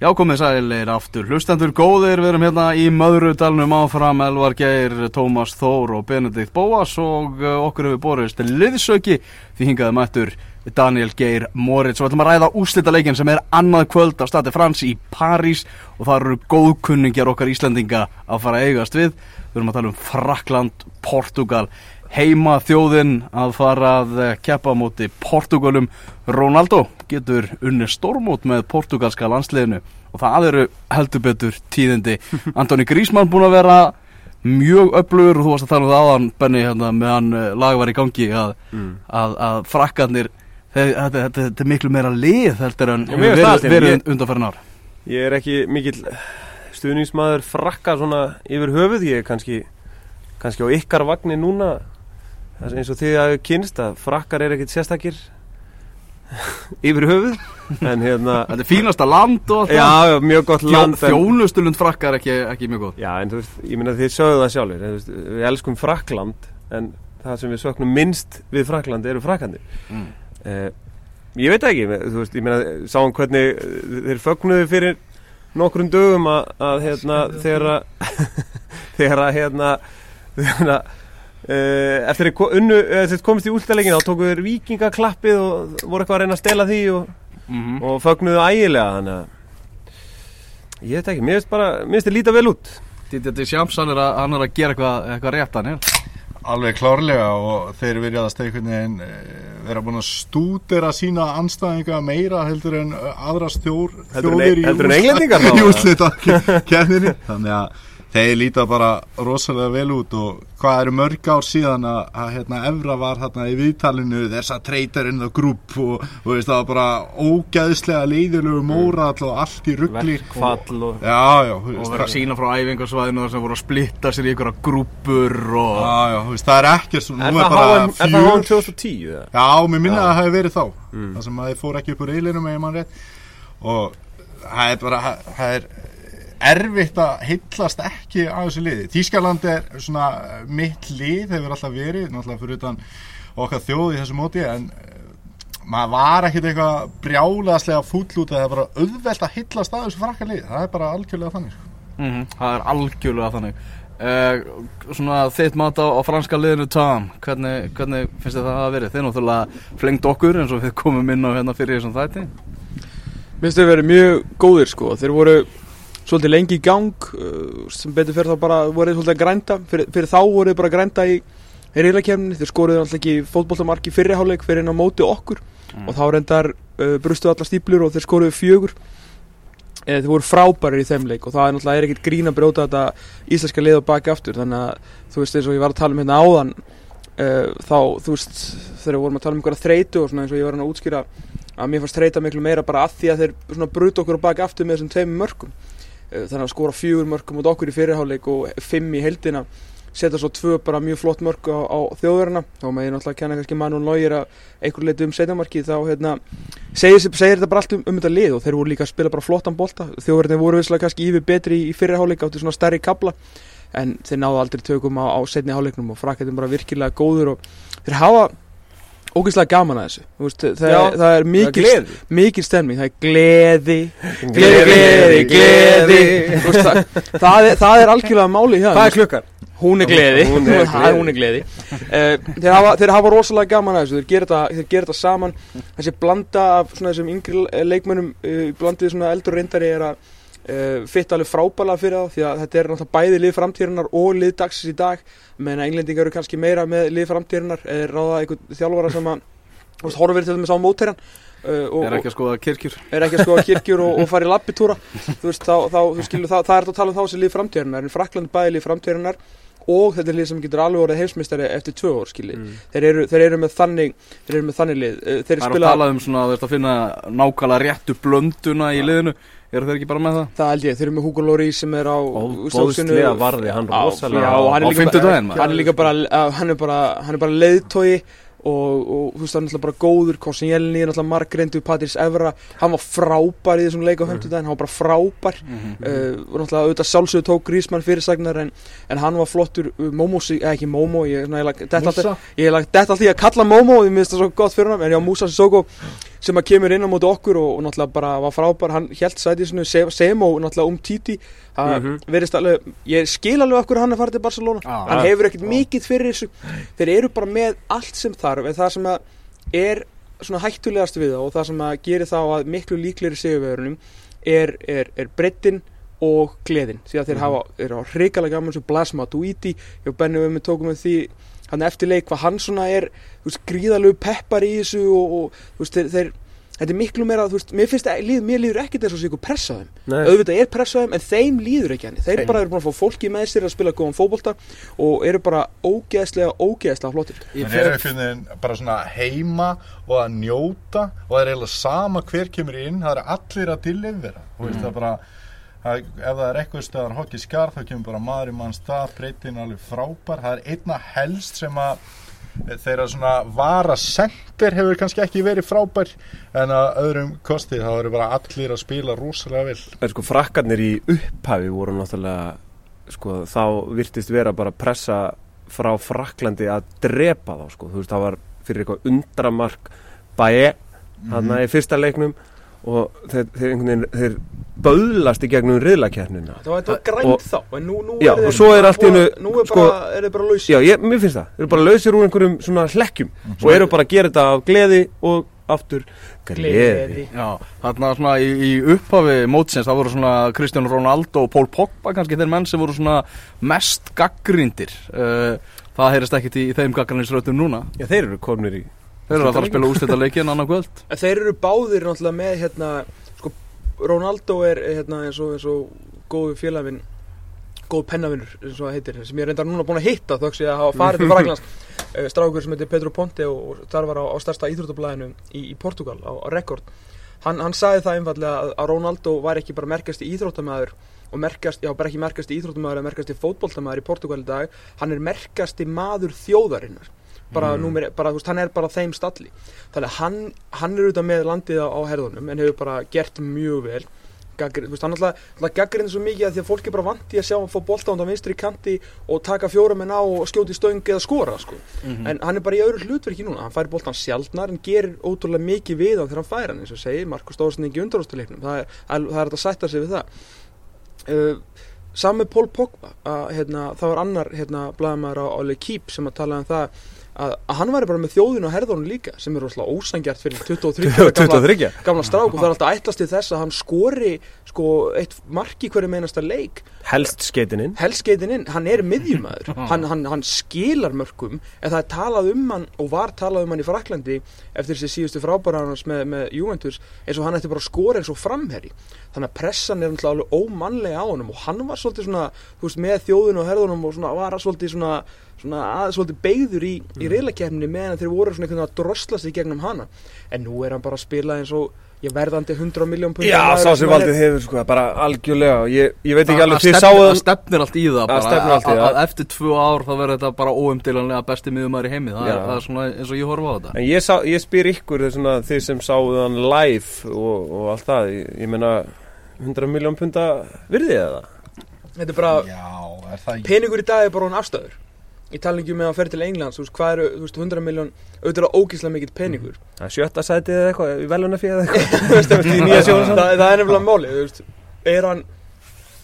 Já, komið sælir aftur. Hlustendur góðir, við erum hérna í Möðrudalunum áfram, Elvar Geir, Tómas Þór og Benedikt Bóas og uh, okkur hefur borist liðsöki því hingaði mættur Daniel Geir Moritz og við ætlum að ræða úslita leikin sem er annað kvöld á stati Frans í París og það eru góðkunningjar okkar Íslandinga að fara að eigast við. Við erum að tala um Frakland, Portugal, heima þjóðin að fara að eh, keppa múti Portugalum Ronaldo getur unni stórmót með portugalska landsliðinu og það eru heldur betur tíðindi. Antoni Grísmann búin að vera mjög öflugur og þú varst að tala um það aðan Benny hérna, meðan eh, lag var í gangi að, Mm. að, að frakkarnir þeir- þetta, er miklu meira lið heldur en verið, undanferðin ár. Ég er ekki mikill stuðningsmaður frakka svona yfir höfuð Ég kannski, kannski á ykkar vagnir núna eins og þið að kynst að frakkar er ekkit sérstakir yfir höfuð En hérna Þetta er fínasta land og allt Já, já, mjög gott Þjó, land en, Þjónustulund frakkar ekki, ekki mjög góð Já, en þú veist, ég meina þið sögðu það sjálfur veist, Við elskum Frakland En það sem við söknum minnst við Frakland eru frakkandi mm. Eh, ég veit ekki, þú veist, ég meina, sáum hvernig eh, þeir fögnuðu fyrir nokkrum dögum að, að hérna, þegar að, hérna, uh, eftir að unnu, eða þeir komist í últalegin þá tóku þeir vikingaklappið og voru eitthvað að reyna að stela því og, Mm og fögnuðu ægilega, þannig að, ég veit ekki, mér finnst bara, mér finnst þið líta vel út. Þetta er Sjams, hann er að, hann er að gera eitthvað, eitthvað rétt hann Alveg klárlega og þeir virðast einhvern veginn eh, vera búin að stúdera sína anstæðinga meira heldur en eh, aðra stjór, Heldur en- þjóðir heldur en þá, í eða? úrslita kenninni þannig að þeir líta bara rosalega vel út og hvað eru mörg ár síðan að, að hérna, Evra var hérna í viðtalinu þess að treytar inn það grúp og, og veist, það var bara ógæðslega leiðilegu mórall og allt í ruggli Verkfall og, Já, já, þú og veist, vera að sína frá æfingarsvæðinu þar sem voru að splitta sér í einhverja grúpur og Já, veist, það er ekkert svona er það HM 2010 eða? Já, mér minna Já. að það hefði verið þá Mm. Það sem að þið fór ekki upp úr eilinum Og það er bara Það er erfitt að heillast ekki á þessu liði. Þískaland er svona mitt lið hefur alltaf verið Náttúrulega fyrir utan okkar þjóð í þessu móti En eh, maður var ekkit eitthvað brjálaðslega fúll út að Það er bara auðvelt að heillast að þessu frakka lið Það er bara algjörlega þannig sko. Mhm, það er algjörlega þannig. Uh, Svona þitt mat á, á franska liðinu Tom, hvernig, hvernig finnst þið það að verið? Þið náttúrulega flengt okkur eins og við komum inn á hérna fyrir þessum þætti. Mér finnst þau verið mjög góðir sko. Þeir voru svolítið lengi í gang uh, sem betur fyrir þá bara voru þeir svolítið að grænda. Fyrir, fyrir þá voru þeir bara að grænda í reyðlakefni, þeir skoruðu alltaf ekki fótboltamark í fyrriháleik fyrir inn á móti okkur. Mm. og þá reyndar uh, brustu allar stíplur og þeir skoruðu fjögur. Eða þeir voru frábærir í þeim leik og það er náttúrulega er ekkert grín að brjóta þetta íslenska lið og baki aftur. Þannig að þú veist eins og ég var að tala um hérna áðan uh, þá þú veist þegar við vorum að tala um einhverja þreytu og svona eins og ég var að útskýra að mér fannst þreyta miklu meira bara að því að þeir brutu okkur og baki aftur með þessum tveimur mörkum. uh, þannig að skora fjögur mörkum út okkur í fyrirháleik og fimm í heldina setja svo tvö bara mjög flott mörk á, á þjóðverðina þá með ég náttúrulega að kenna kannski Manuel Neuer að einhver leiti um setjamarki þá hérna segir, segir þetta bara allt um, um þetta lið og þeir voru líka að spila bara flottan bolta. Þjóðverðinni voru visslega kannski yfir betri í, í fyrirháleik áttu svona stærri kabla en þeir náðu aldrei tökum á, á setni háleiknum og frakketum bara virkilega góður og þeir hafa ógeðslega gaman að þessu. Veist, það, Já, er, það er mikil, gleði. mikil stemning það er gleði. Gleði, gleði, gleði veist, það, það, er, það er algjörlega máli hjá Hvað er klukkan? Hún er gleði. Er Það er uh, þeir, hafa, þeir hafa rosalega gaman að þessu. Þeir gera þetta, þeir gera þetta saman. Þessi blanda af svona þessum yngri leikmönnum uh, Blandið svona eldur reyndari er að uh, Fitt alveg frábælega fyrir þá Því að þetta er náttúrulega bæði lið framtíðarinnar Og lið dagsins í dag. Menn að englendingar eru kannski meira með lið framtíðarinnar Eða ráða einhvern þjálfara sem að Horfir til þess á mótæran uh, og, Er ekki að skoða kirkjur? er ekki að skoða kirkjur og, og fara í lappitúra þú veist, þá, þá þú skilur, það, það er þetta að tala um þá sem lið framtíðarinnar en Frakland er bæði lið framtíðarinnar og þetta er lið sem getur alveg orðið heimsmeistari eftir tvö ár, skilji. Mm. þeir, þeir eru með þannig þeir eru með þannig lið. Eh, þeir Það er að tala um svona, þú veist að finna nákvæmlega réttu blönduna í liðinu. Eru þeir ekki bara með það? það held ég, þeir eru með Hugo Lloris sem er á Bóðslega varði hann Já, rosalega. Á er líka fimmtudaginn, maður. bara, hann er líka bara, hann er bara, hann er bara leiðtói og, og þú veist hann er náttúrulega bara góður Kosinjelni er náttúrulega margreindu Patrís Evra, hann var frábær í þessum leik á Mm. 50 daginn, hann var bara frábær. Uh, og náttúrulega auðvitað sjálfsögðu tók Grísmann fyrirsagnar en, en hann var flottur. Uh, Momo, eða ekki Momo ég, svona, ég, lag- detta alltaf, í að kalla Momo ég minnst það svo gott fyrir hann en já, Musa Sissoko sem að kemur inn á móti okkur og, og náttúrulega bara var frábær hann held sætið sinu sem, og náttúrulega um Titi það Mhm. verðist alveg ég skil alveg okkur hann er farið til Barcelona. Já. hann hefur ekkert mikið fyrir þessu. Þeir eru bara með allt sem þarf en það sem að er svona hættulegast við það og það sem að gerir þá að miklu líklegri sigurverunum er, er, er breyttin og gleðin. Því að þeir hafa, þeir hafa hrikalega gaman sem Blasma Duiti, og Benni við með tókum með því hann eftir leik hvað hann svona er gríðalegu peppar í þessu og, og þú veist, þeir, þeir þetta er miklu meira, þú veist, mér finnst að líð, mér líður ekkert eins og sé ykkur pressa á þeim. Nei. auðvitað er pressa á þeim, en þeim líður ekki henni þeir bara eru búin að fá fólki með sér að spila góðan fótbolta og eru bara ógeðslega, ógeðslega flottir. Ég En fer- eru fyrir bara svona heima og að njóta og það er eiginlega sama hver kemur inn, það er allir að og veist það bara það, ef það er eitthvað stöðar hokki skar þá kemur bara maður í mann stað, breytin alveg frábær. Það er einna helst sem að þeirra svona vara sendir hefur kannski ekki verið frábær en að öðrum kosti þá eru bara allir að spila rosalega vel. En sko frakkarnir í upphafi voru náttúrulega sko þá virtist vera bara pressa frá Fraklandi að drepa þá sko, þú veist það var fyrir eitthvað undramark bæe hann í fyrsta leiknum og þeir, þeir, einhvern veginn, þeir böðlast í gegnum riðlakernina það var, það var grænt Og- þá, en nú, nú Já, eru og svo er allt í einu, nú er sko- bara, er þeir bara laus Já, ég, mér finnst það, þeir eru bara lausir úr einhverjum svona hlekkjum. Og eru bara að gera þetta af gleði og aftur gleði. Já, þarna svona í, í upphafi mótsins, það voru svona Kristján Ronaldo og Pól Pogba kannski þeir menn sem voru svona mest gaggrindir uh, það heyrist ekkit í, í þeim gaggrindinsrötum núna. Já, þeir eru komnir í þeir eru að fara að spila úrstætta leikin annan kvöld. En þeir eru báðir náttúrulega með hérna, sko, Ronaldo er hérna, eins og, eins og góðu félagvinn góð pennavinnur, eins og það heitir sem ég er reyndar núna búin að hitta þóks ég að hafa farið til Fraglands uh, strákur sem heitir Pedro Ponte og, og þar var á, á stærsta íþróttablaðinu í, í Portugal á, á rekord. Hann, hann sagði það einfallega að, að Ronaldo var ekki bara merkast í íþróttamæður og merkast, já bara ekki merkast í íþróttamæður eða merkast í fótboltamæður í Portugal í dag. Hann er merkast í maður þjóðarinnar bara, mm. númer, bara veist, hann er bara á þeim stalli. Þannig að hann, hann er auðvitað með landið á, á herðunum en hefur bara gert mjög vel. Gaggri, þú veist, hann alltaf, gaggrinn svo mikið að því að fólk er bara vant í að sjá hann fá bolta undan vinstri kanti og taka fjóra menn á og skjóti stöng eða skora sko. en hann er bara í öðru hlutverki núna. Hann fær boltan sjaldnar en gerir ótrúlega mikið við hann þegar hann fær hann eins og segir Markus Stóðsson ekki undaróstuleiknum það er, hægt að sætta sig við það. Uh, Samme Pól Pogba að, hérna, það var annar hérna, blaðamæður á, á Lekíp sem að tala um það að, að hann væri bara með þjóðinu á herðunum líka sem er rosalega ósangjart fyrir 23 ára gamla, 23 gamla strák og það er alltaf ætlast til þess að hann skori sko, eitt marki hverju meinasta leik. Helst skeitininn helskeitin inn, hann er miðjumæður hann, hann, hann skilar mörgum en það er talað um hann og var talað um hann í Fraklandi eftir þessi síðustu frábæra hans með, með Juventus eins og hann ætti bara að skora eins og framherri þannig að pressan er náttúrulega alveg ómannlega á honum og hann var svolítið svona þú veist, með þjóðinu og herðunum og svona, var svolítið svona, svona að, svolítið beigður í, í reylakefninni meðan þeir voru svona einhvern veginn að drosla sig gegnum hana. En nú er hann bara að spila eins og ég verðandi 100 miljón pund Já, sá sem valdið hefur sko bara algjörlega. Ég, ég veit ekki alveg, þið það sáuð stefnir allt í það bara, að- það. að eftir tvö ár þá verður þetta bara óumdilanlega besti miðumæður í heimi. Það, er, það er svona eins og ég horfa á þetta. En ég, sá, ég spyr ykkur svona, þið sem sáuð hann live og, og allt það ég, ég meina 100 miljón punta virðið það? Þetta er bara, er það peningur í dag er bara hún afstöður ég tala ekki um að ferja til Englands þú veist, hvað eru, þú veist, 100 miljón auðvitað er ógíslega mikill peningur. Það er sjötta sætið eða eitthvað, velunafið eða eitthvað. Þú veist, í nýja sjóðan það, það er nefnilega máli þú veist, er hann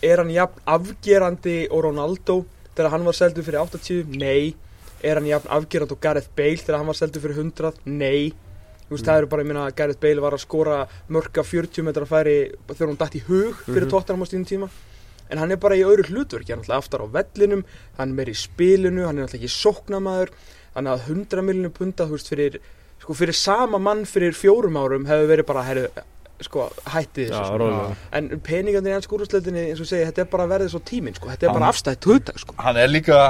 er hann jafn afgerandi og Ronaldo þegar hann var seldur fyrir 80 nei, er hann jafn afgerandi og Gareth Bale þegar hann var seldur fyrir 100 nei. Þú veist, það eru bara, ég meina, Gareth Bale var að skora mörga 40 metra færi þegar hún dætt í hug fyrir mm tíma en hann er bara í öðru hlutverki, hann er alltaf aftar á vellinum hann er meira í spilinu, hann er alltaf ekki sóknamaður, þannig að 100 miljonum punta, þú veist, fyrir sko, fyrir sama mann fyrir fjórum árum hefur verið bara, herru, sko, hættið þessu sko. en peningarnir í ennsku úrsleitinni, eins og segi, þetta er bara verðið svo tíminn, sko, þetta er bara Hann- afstætt hugtak, sko. Hann er líka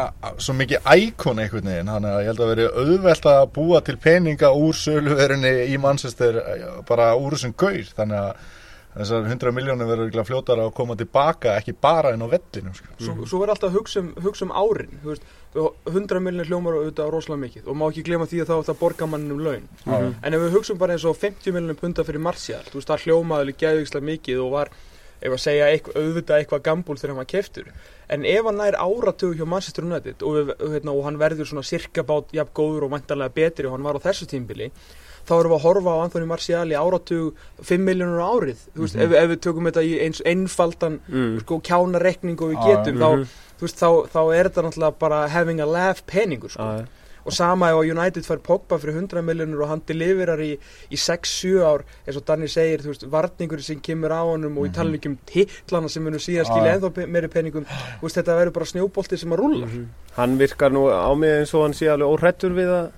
svo mikið ækon einhvern veginn, hann er, ég held að veri auðvelt að búa til peninga úr söluverunni í Manchester eh, bara úr þessum gaur, þannig að þessar 100 miljónir verður fljótar að koma tilbaka, ekki bara inn á vellinu sko. svo, svo verður alltaf að hugsa um, hugsa um árin veist, og 100 miljonir hljómar auðvitað rosalega mikið og má ekki glema því að þá það borga manninum laun Mhm. en ef við hugsaum bara eins og 50 miljonir punta fyrir Martial þú veist, það hljómaði alveg gæðvíkslega mikið og var, ef að segja eitthvað, auðvitað eitthvað gambúl þegar hann keftur en ef hann nær áratug hjá Manchester United og, við, hérna, og hann verður svona sirka bát jafn góður og vantarlega betri og hann var á þessu tímbili þá erum við að horfa á Anthony Martial í áratug 5 miljónur árið veist, ef, ef við tökum þetta í eins einfaldan Mm. sko kjánarekning og við getum mhm. þá, þú veist, þá, þá er þetta náttúrulega bara having a laugh peningur sko. Já. og sama ef United fær Pogba fyrir 100 miljónur og hann deliverar í, í 6-7 ár eins og Danni segir, þú veist, varningur sem kemur á honum og í talin ekki um titlana sem munum síðan skilja ennþá pe- meiri peningum veist, þetta verður bara snjóbolti sem að rúlla Mhm. Hann virkar nú á mig eins og hann sé alveg óhrættur við að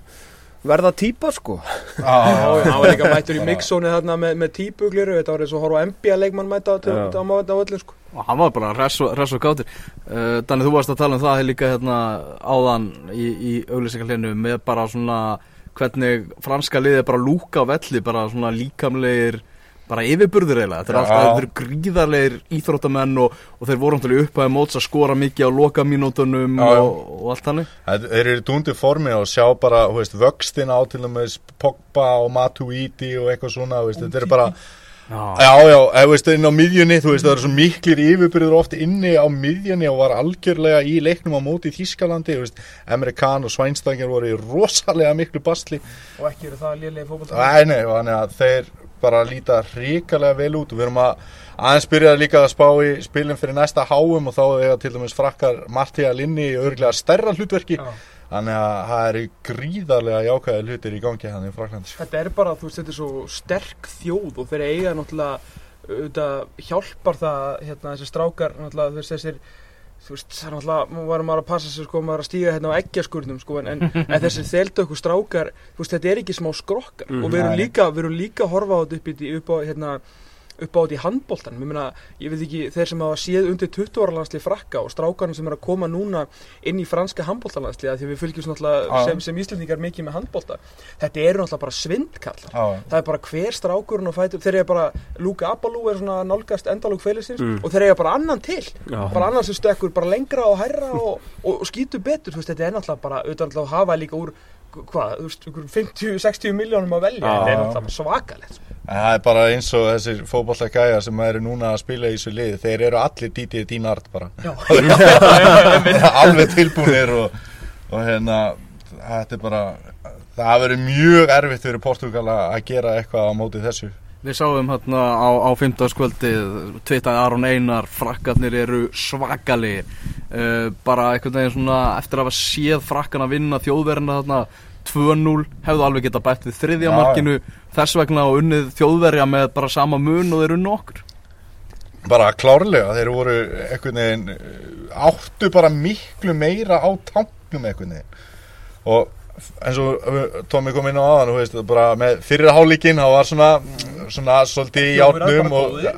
verða típa sko. Hann var líka mættur í mixzóni þarna með, með típugliru, þetta var eins og horfa á NBA leikmann mæta á, öllum sko. og hann var bara res og, gátir uh, Danni þú varst að tala um það líka hérna áðan í, í auglýsingarlinu með bara svona hvernig franska liðið bara lúka á velli bara svona líkamlegir bara yfirburður eiginlega, þetta er alltaf þetta eru gríðarlegir íþróttamenn og, og þeir voru náttúrulega upphæði móts að skora mikið á loka mínútonum Já, já. og, og allt þannig. Það- Þeir eru dúndi formi og sjá bara, hú veist, vöxtin á til dæmis Pogba og Matuidi og eitthvað svona, hú veist, þetta eru bara Já, Já, já, eða veist, inn á miðjunni, þú veist, það eru svo miklir yfirbyrður oft inni á miðjunni og var algjörlega í leiknum á móti í Þískalandi, þú veist, Emre Can og Svænstangir voru í rosalega miklu bastli. og ekki eru það lélega fókbalt Æ, þannig að bara líta ríkalega vel út. Og við erum að aðeins byrja líka að spá í spilin fyrir næsta háum og þá eiga til dæmis frakkar Martía Linni í örglega stærra hlutverki, þannig að það eru gríðarlega jákvæði hlutir í gangi hann í Fraklandi. Þetta er bara, þú veist, þetta er svo sterk þjóð og þeir eiga náttúrulega auðvitað hjálpar það hérna þessi strákar náttúrulega þú þessir þú veist, það er náttúrulega, maður var maður að passa sig sko, maður að stíga hérna á eggjaskurnum sko, en, en, en þessir þeldöku strákar þú veist, þetta er ekki smá skrokkar Mhm. og við erum Nei. líka, við erum líka að horfa á þetta upp, upp á hérna upp á þetta í handbóltan, ég meina, ég veit ekki þeir sem hafa séð undir 20 ára landslið frakka og strákarnir sem er að koma núna inn í franska handbóltalandslið, því við fylgjum náttúrulega sem, sem íslendingar mikið með handbólta þetta eru náttúrulega bara svindkallar. Já, það er bara hver strákurinn og fætur þeir eiga bara, Luka Abalú er svona nálgast endalúk félagsins Mm. og þeir eiga bara annan til. Já. bara annan sem stökkur bara lengra og hærra og, og, og skýtur betur, þú veist, þetta er náttúrulega bara auðvitað að hafa líka úr hvað, þú veist, ykkur 50-60 miljónum að velja, þetta er náttúrulega bara svakalegt. En það er bara eins og þessir fótbollega gæja sem eru núna að spila í þessu liði, þeir eru allir dítið dínart bara. Já. Alveg tilbúinir og, og hérna, þetta er bara, það verður mjög erfitt fyrir Portugala að gera eitthvað á móti þessu. Við sáum hérna á, á 15. kvöldið tvitaði Aron Einar frakkarnir eru svakalegir uh, bara einhvern veginn svona eftir að hafa séð frakkan að vinna þjóðverðina þarna 2-0 hefðu alveg geta bætt við þriðja markinu þess vegna og unnið þjóðverja með bara sama mun og þeir unnu okkur Bara klárlega, þeir voru einhvern veginn, eh, áttu bara miklu meira á tanknum einhvern veginn. Og eins og uh, Tómi kom inn á aðan, veist, bara með fyrir hálíkinn, það var svona, svona svolítið í bara og, já,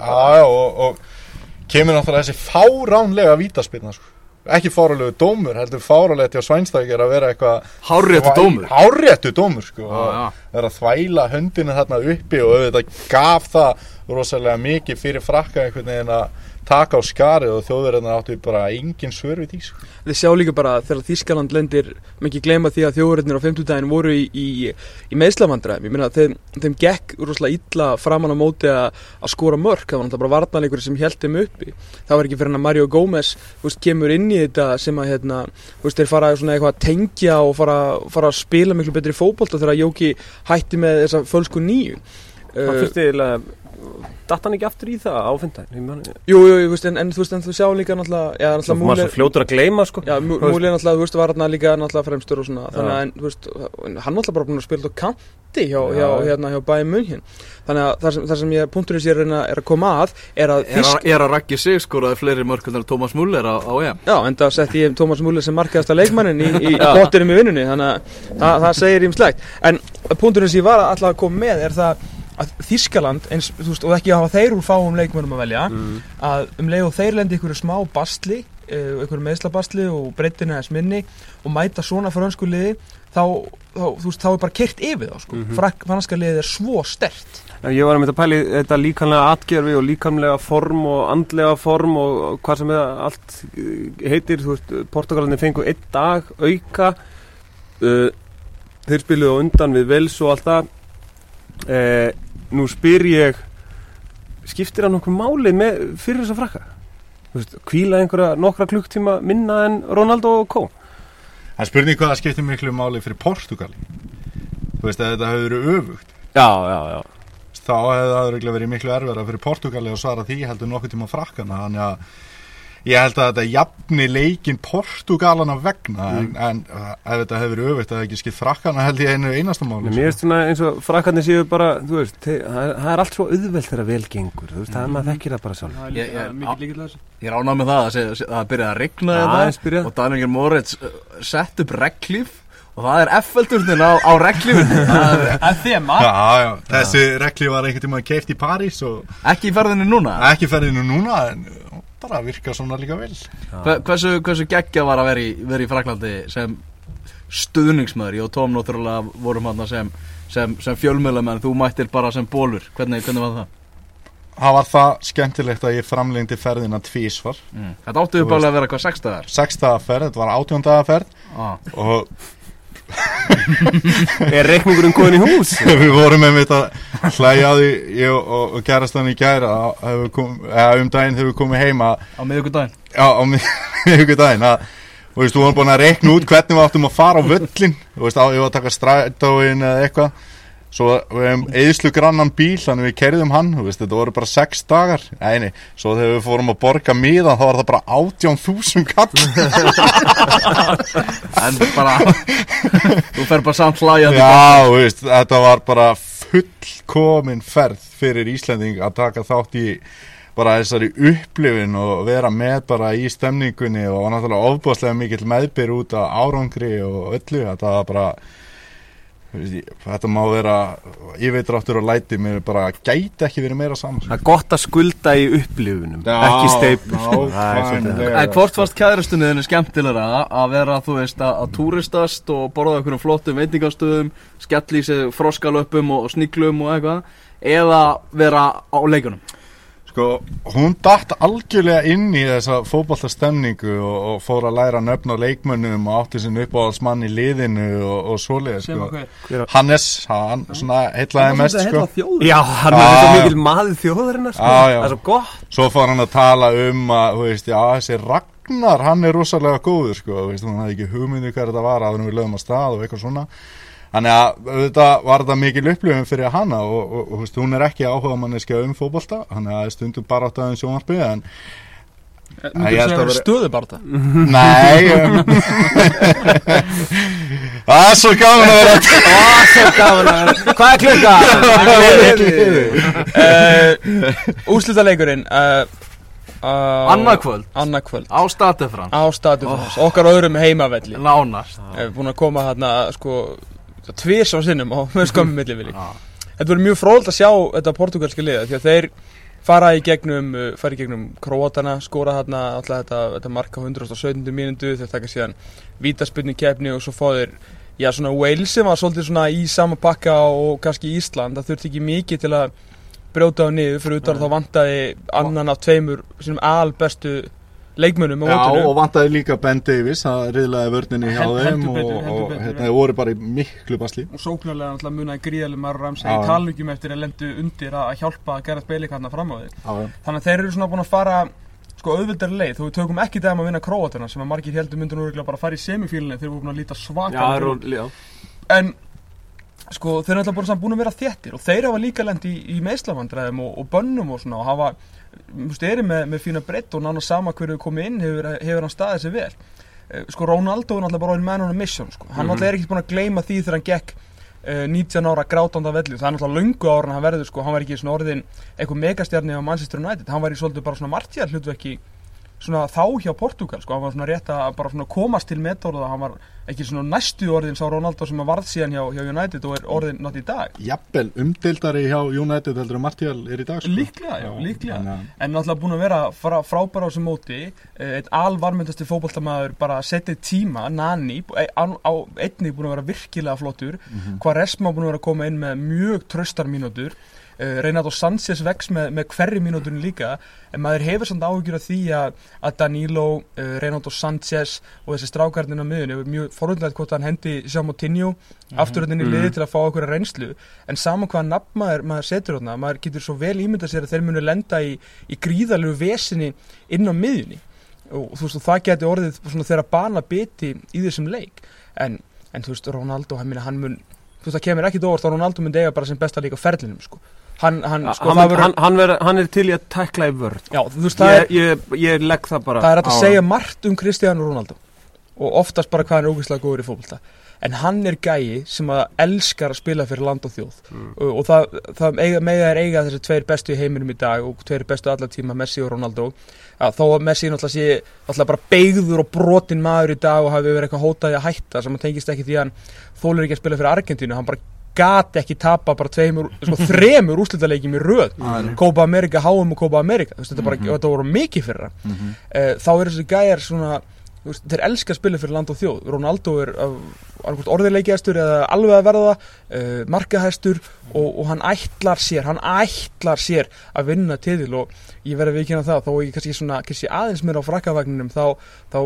og, og kemur náttúrulega þessi fáránlega vítaspilna, sko. Ekki fárálegu dómur, heldur fárálegt hjá Svænstækir að vera eitthvað Hárréttu dómur Hárréttu dómur, sko og já. vera að þvæla höndinu þarna uppi og auðvitað gaf það rosalega mikið fyrir frakka einhvern veginn að taka á skarið og þjóðverðina áttu bara engin svör við því sko. Þið sjá líka bara þegar Þískaland lendir mikið gleyma því að þjóðurinnir á 50 daginn voru í, í, í meðslavandræðum ég meina þeim, þeim gekk rosalega illa framan á móti að, að skora mörk. Það var náttúrulega bara varnarleikur sem held þeim uppi. Það var ekki fyrir hann að Mario Gómez veist, kemur inn í þetta sem að hérna, veist, þeir fara svona eitthvað að tengja og fara, fara að spila miklu betri fótbolta þegar Jóki hætti með þessa fölsku nýju Það fyrst eiginlega Datt hann ekki aftur í það á fimmtæðin Jú, jú, jú, en, en þú veist, en þú sjá líka náttúrulega, já, náttúrulega svo fljótur að gleyma sko Já, Mú- Þú veist- Múli er náttúrulega, þú veist, var hann líka náttúrulega fremstur og svona, þannig Já. að, en, þú veist, hann náttúrulega bara búin að spila á kanti hjá, Já. hjá, hérna, hjá bæði munhin. Þannig að það sem, það sem ég, punkturinn sér er, er að koma að, er að Er, Þísk, að- er að Raggi sig skoraði fleiri mörkundar Tómas Muller á, á EM já, en það sett ég Tómas Múli sem markaðasta leikmannin í, í bóttinum í vinnunni, þannig að það, það segir ímslegt. En punkturinn sem ég var alltaf að koma með er það að Þískaland, eins, þú veist, og ekki hafa þeir úr fáum leikmannum að velja, mm. að um leið og þeir lendi ykkur smá bastli ykkur meðslabastli og breytinu eða minni og mæta svona fransku liði þá, þá, þú veist, þá er bara kert yfir þá sko. mm. -hmm. franska liðið er svo stert Ég var að mynda að pæli þetta líkanlega atgerfi og líkamlega form og andlega form og hvað sem það allt eh, heitir, þú veist, Portugalinni fengu einn dag auka uh, þeir spiluðu undan við vels og allt það uh, nú spyr ég skiptir hann okkur máli með, fyrir þess að frakka kvíla einhverja nokkra klukktíma minna en Ronaldo og Kó Það er spurning hvað það skiptir miklu máli fyrir Portugal. Þú veist að þetta hefur verið öfugt. Já, já, já. Þá hefði það verið miklu erfara fyrir Portugali að svara því heldur nokkuð tíma frakkana. Þannig að ég held að þetta jafni leikin Portugalana vegna en, en uh, ef þetta hefur verið öfitt að það ekki skipt frakkana held ég einu einasta máli. Mér finnst svona eins og frakkarnir séu bara, þú veist, það er- það er allt svo auðvelt þegar vel gengur, þú veist, það er maður þekkir það bara sjálf. Það er Ég- ég- líkilega þessu. Ég ánað með það að, segja, að byrja að regna þetta og Daniel Moritz uh, sett upp reglíf og það er F-veldurnin á, á reglífinu Það er Það þema Já, já, þessi regli var einhvern tíma keift í París og ekki í ferðinu núna? Ekki ferðinu núna en bara virka svona líka vel. Hve- Hversu, hversu geggja var að vera í, vera í Fraklandi sem stuðningsmöður Ég og Tom náttúrulega vorum hann sem, sem, sem fjölmjölamenn, þú mættir bara sem bólur Hvernig, hvernig var það? Það var það skemmtilegt að ég framlengdi ferðina tvísvar Mm. Þetta áttu upp alveg að vera hvað sextaðar Sextaða ferð, þetta var átjóndaða ferð. Ah. og Er reikningurinn komin í hús? við vorum með mitt að hlæja á því ég og, og, og gerastan í gæra kom, eða, um daginn þegar við komum heima á miðvikudaginn já, á miðvikudaginn að og veist, þú varum búin að reikna út hvernig við áttum að fara á völlin og veist, á, ég var að taka strætóin eða eitthvað svo við hefum eðslu grannan bíl þannig við kerðum hann, veist, þetta voru bara sex dagar. Æ, nei, svo þegar við fórum að borga miðan þá var það bara átján þúsund kall. En bara, þú fer bara samt hlæjandi. Já, veist, þetta var bara fullkomin ferð fyrir Íslending að taka þátt í bara þessari upplifin og vera með bara í stemningunni og náttúrulega ofbúðslega mikill meðbyr út af árangri og öllu, þetta var bara þetta má vera ég veit ráttur og læti mér bara gæti ekki verið meira saman Það er gott að skulda í upplifunum, ekki steipur. sko. Er. En hvort fannst kæðrastunni þenni skemmtilegra að vera, þú veist, að, að túristast og borða einhverjum flottum veitingastöðum, skell í sig froskalöpum og sníklum og eitthvað, eða vera á leikunum? Sko, hún datt algjörlega inn í þessa fótballtastemningu og, og fór að læra nöfn á leikmönnum og átti sinni uppáhaldsmann í liðinu og, og Sem sko. hver Hannes, hann svona heitlaði mest sko. þjóður Já, hann svo já. mikil maður þjóðarinnar, sko. Já, já. Það er svo gott. Svo fór hann að tala um að, þú veist, já, þessi Ragnar, hann er rosalega góður, sko, þú veist, hún hafði ekki hugmyndi hvað þetta var, að við lögum að stað og eitthvað svona. Þannig að auðvitað var þetta mikil upplifun fyrir hana og, og, og hún er ekki áhuga manneskja um fótbolta, þannig að það er stundum bara átt aðeins sjónvarpið, en ég held segja að vera- stöðu bara þetta nei, um, það er svo gaman að vera Ó, svo gaman að vera. Hvað er klukka? uh, Úslitaleikurinn uh, uh, Annað kvöld, Annað kvöld á Á statu oh. Okkar öðrum heimavelli nánast. Við erum búin að koma þarna sko Tvís á sinnum með skömmum millivili. Þetta verður mjög fróðald að sjá þetta portugalska liða Því að þeir fara í gegnum uh, fara í gegnum króatana skora þarna alltaf þetta, þetta marka 117. mínútu þeir taka síðan vítaspinni keppni og svo fá þeir já svona Wales sem var svolítið svona í sama pakka og kannski Ísland það þurfti ekki mikið til að brjóta á niður fyrir utan að þá vantaði annan af tveimur sínum albestu leikmönnum á Já, og vantaði líka Ben Davies, það riðlaði vörninni hjá þeim heldur og, betur, og betur, hérna, þeir voru bara í miklu basli. og sóknarlega náttúrulega munaði gríðalega margur ramsa Já. í talningum eftir að lendu undir að hjálpa að gera spili hérna fram á því Já, já. þannig að þeir eru svona búin að fara sko auðvildar leið, þó við tökum ekki dæma að vinna króatuna sem að margir heldur myndur nú bara að fara í semifílinni þeir eru búin að líta svaka Já, það já. en sko þeir eru alltaf búin, samt búin að vera þéttir og þeir hafa líka lent í, í meðslavandræðum og, og bönnum og svona og hafa þú veist, eru með, með fína breytt og nána sama hverju komið inn hefur, hefur hann staðið sér vel. Eh, sko Ronaldo er náttúrulega bara orðin man on a mission sko. hann náttúrulega er ekkert búin að gleyma því þegar hann gekk uh, 19 ára grátanda velli. Það er náttúrulega löngu ára hann verður sko, hann var ekki svona orðin eitthvað megastjarni á Manchester United. Hann var í svolítið bara svona martjar hlutverki svona þá hjá Portugal sko, hann var svona rétt að bara svona komast til metóruða, hann var ekki svona næstu orðin sá Ronaldo sem að varð síðan hjá, hjá United og er orðin nátt í dag Jafnvel umdeildari hjá United heldur að Martial er í dag sko. líklega, já, líklega þannig að- en náttúrulega búin að vera frá, frábæra á þessu móti eh, einn alvarmyndasti fótboltamaður bara setið tíma, Nani á, á einnig búin að vera virkilega flottur mm. -hmm. Quaresma búin að vera að koma inn með mjög tröstar mínútur Reynald og Sanchez vex með, með hverri mínúturinn líka en maður hefur samt áhyggjur af því að, að Danilo, Reynald og Sanchez og þessi strákarnir á miðunni hefur mjög forundlega hvort hann hendi Sjá Moutinho aftur hérna inn í liði til að fá okkur reynslu. En saman hvaða nafn maður, maður setur hérna maður getur svo vel ímyndað sér að þeir munu lenda í, í gríðalegu vesinni inn á miðjunni. Og þú veist og það geti orðið svona þeirra bana biti í þessum leik. En, en þú veist Ronaldo hann, hann mun þú veist það kemur ekkit óvart að Ronaldo myndi eiga bara sem besta líka ferlinum sko. Hann, hann, Ja, sko, hann, það verður ver, hann er til í að tekla í vörð já, veist það ég, ég, ég legg það bara það er að segja margt um Cristiano Ronaldo og oftast bara hvað hann er ógeðslega góður í fótbolta. En hann er gæi sem að elskar að spila fyrir land og þjóð. Mm. og, og það, það eiga, mega er eiga þessi tveir bestu í heiminum í dag og tveir bestu allar tíma Messi og Ronaldo. Að þó að Messi náttúrulega sé náttúrulega bara beigður og brotin maður í dag og hafi verið eitthvað hótaði að hætta sem hann tengist ekki því að hann þólir ekki að spila fyrir Argentínu hann bara gat ekki tapa bara tveimur, sko, þremur úrslitaleikjum í röð. Copa America, HM og Copa America. Veist, þetta, bara, þetta voru mikið fyrir hann. Mhm. uh, þá eru þessi gæjar svona veist, þeir elska að spila fyrir land og þjóð. Ronaldo er uh, orðileikjastur eða alveg að verða uh, markahæstur og, og hann ætlar sér hann ætlar sér að vinna titil og ég verði að viðkynna það þó ég kannski, svona, kannski aðeins mér á frakkavagninum þá, þá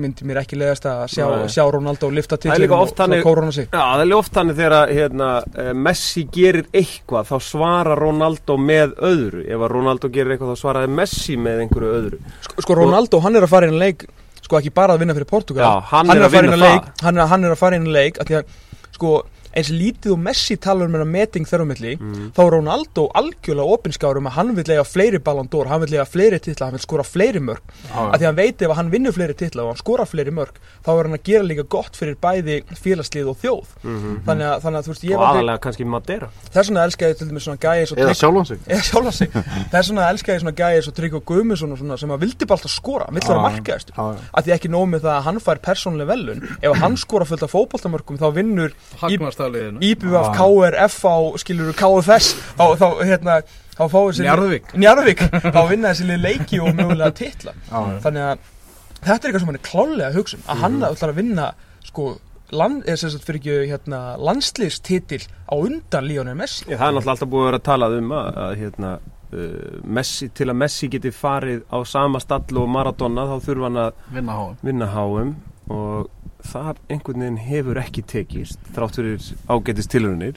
myndi mér ekki leiðast að sjá, sjá Ronaldo lifta titlum og oft þannig- kórona sig Já, það er ljóft þannig þegar að, hérna, eh, Messi gerir eitthvað þá svarar Ronaldo með öðru. Ef að Ronaldo gerir eitthvað þá svaraði Messi með einhverju öðru. Sko, sko Ronaldo, hann er að fara inn í leik sko ekki bara að vinna fyrir Portugal. Já, hann er að fara vinna inn í leik, hann, er, hann að fara inn í leik að því að sko eins lítið og Messi talar um hennar meting þeirra á milli Mm. þá er Ronaldo algjörlega opinskáður um að hann vil lega fleiri Ballon d'Or, hann vil lega fleiri titla, hann vil skora fleiri mörg að því að hann veit ef að hann vinnur fleiri titla og hann skora fleiri mörg þá er hann að gera líka gott fyrir bæði félagslið og þjóð. Mhm. þannig, að, þannig að þú veist ég og aðalega kannski Madeira. Þess vegna elska ég til dæmis svona svo Eða sjálfan sig. Eða sjálfa sig. Þess vegna elska ég svona gæði svo Tryggva Guðmundsson og svona sem að vildi bara alltaf skora vill vera markaðistur að því ekki nóg með það að hann fær persónlega velun ef hann skora fullt af fótboltamörkum þá vinnur Hagnastafliðinu IBVF, KR, FH, skilur KFS þá, þá hérna þá fáið sér Njarðvík. Njarðvík. Þá vinna þessi lið leiki og mögulega titla. Þannig að þetta er eitthvað sem hann er klálega að hugsa um að hann ætlar að vinna sko land, eða sem sagt fyrir ekki hérna landslýstitil á undan Lionel Messi. Já, það er náttúrulega alltaf búið að vera að talað um að, að hérna, uh, Messi, til að Messi geti farið á sama stall og Maradona þá þurfa hann að Vinna háum vinna háum og það einhvern veginn hefur ekki tekist þrátt fyrir ágætist tilhörunir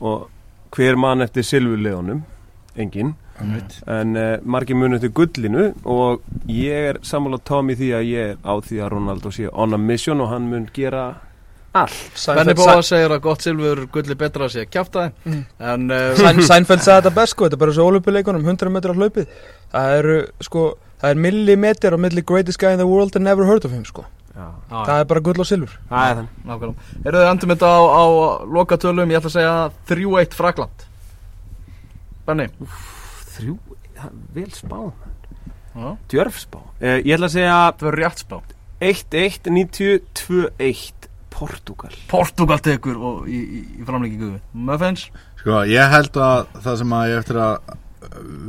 og hver mann eftir silfurleðunum engin en uh, margir muni eftir gullinu og ég er sammála Tom í því að ég er á því að Ronaldo sé on a mission og hann mun gera allt. Seinfeld, Bóa segir að gott silfur gulli betra að sé að kjafta þið Mm. En uh, Sein, Seinfeld sagði þetta best sko, þetta er bara svo olympileikunum 100 metrar hlaupið. Það eru sko, það er millimeter á milli greatest guy in the world and never heard of him sko það er bara gull og silfur. Það er þann Nákvæmlega. Eru þið endur þetta á, á lokatölum. Ég ætla að segja 3-1 Frakland. Benny Þrjú, það er vel spáð Já. Djörf spá. Eh, Ég ætla að segja Það verður rétt spá. 1-1, 90, 2-1 Portugal Portugal tekur og í, í, í framlengingu Muffins? Sko, ég held að það sem að ég eftir að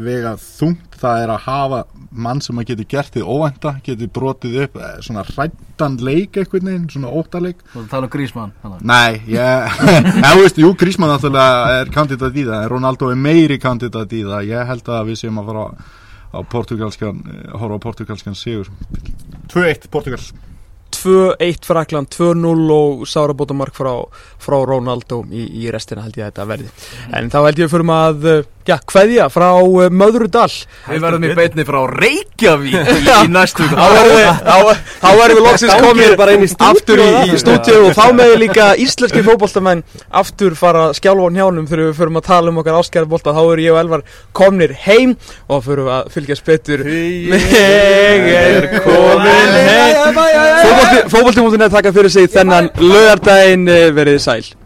vega þungt það er að hafa mann sem að geti gert þið óvænta, geti brotið upp eh, svona hrættan leik einhvern veginn, svona ótaleik. Þú tala um Grísmann. Nei, ég, þú veist, jú, Grísmann náttúrulega er kandidat í það, Ronaldo er meiri kandidat í það. Ég held að við séum að fara á portugalskan, eh, horfa á portugalskan sigur. 2-1 Portugal. 2-1 Frakland, 2-0 og sárabótamark frá, frá Ronaldo í, í restina held ég að þetta verði en þá held ég fyrir að uh, já, kveðja frá uh, Möðrudal. Við verðum í beitni frá Reykjavík í, í næstu þá verðum við, þá, þá verðum við loksins komið bara inn í aftur í, í stúdíu og þá með líka íslenski fótboltamenn aftur fara að skjálfa á njánum þegar við förum að tala um okkar áskæri bolta. Þá eru ég og Elvar komnir heim og förum að fylgjast betur Ég er komin heim. Fótbolti.net taka fyrir sig þennan lögardaginn verið sæl